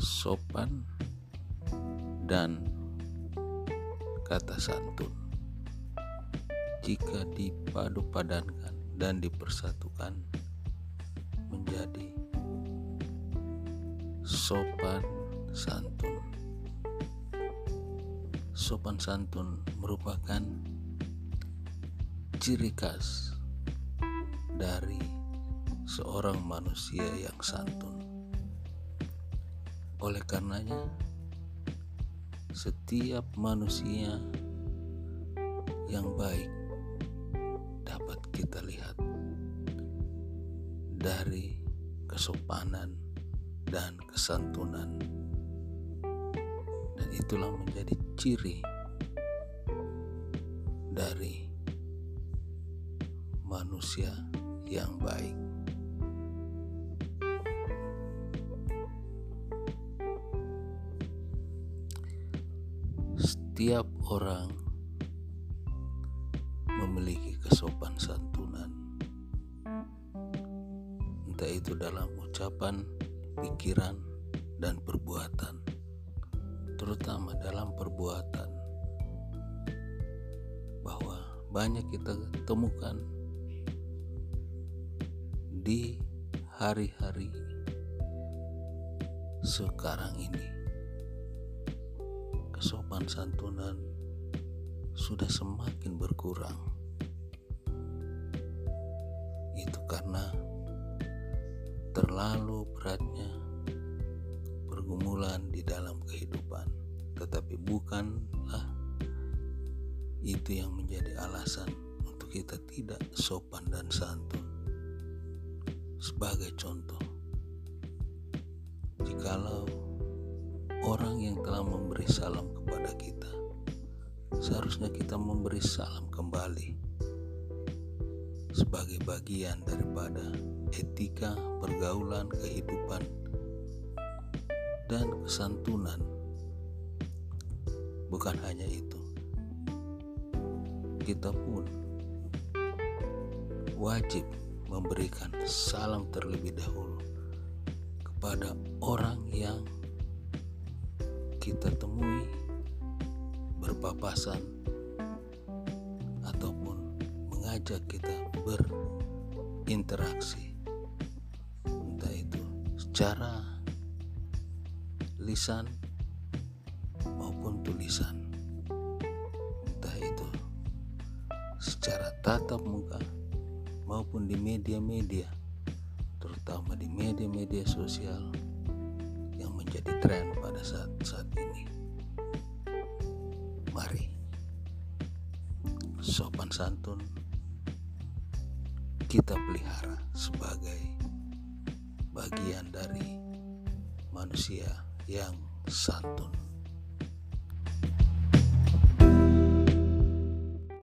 sopan dan kata santun jika dipadu padankan dan dipersatukan menjadi sopan santun. Sopan santun merupakan ciri khas dari seorang manusia yang santun. Oleh karenanya, setiap manusia yang baik kita lihat dari kesopanan dan kesantunan. Dan itulah menjadi ciri dari manusia yang baik setiap orang memiliki kesopan santunan, entah itu dalam ucapan, pikiran, dan perbuatan, terutama dalam perbuatan, bahwa banyak kita temukan di hari-hari sekarang ini. Kesopan santunan sudah semakin berkurang. Itu karena terlalu beratnya pergumulan di dalam kehidupan, tetapi bukanlah itu yang menjadi alasan untuk kita tidak sopan dan santun. Sebagai contoh, jikalau orang yang telah memberi salam kepada kita seharusnya kita memberi salam kembali sebagai bagian daripada etika pergaulan kehidupan dan kesantunan. Bukan hanya itu, kita pun wajib memberikan salam terlebih dahulu kepada orang yang kita temui berpapasan ataupun mengajak kita berinteraksi. Entah itu secara lisan maupun tulisan. Entah itu secara tatap muka maupun di media-media terutama di media-media sosial menjadi tren pada saat-saat ini. Mari. Sopan santun. Kita pelihara sebagai bagian dari manusia yang santun.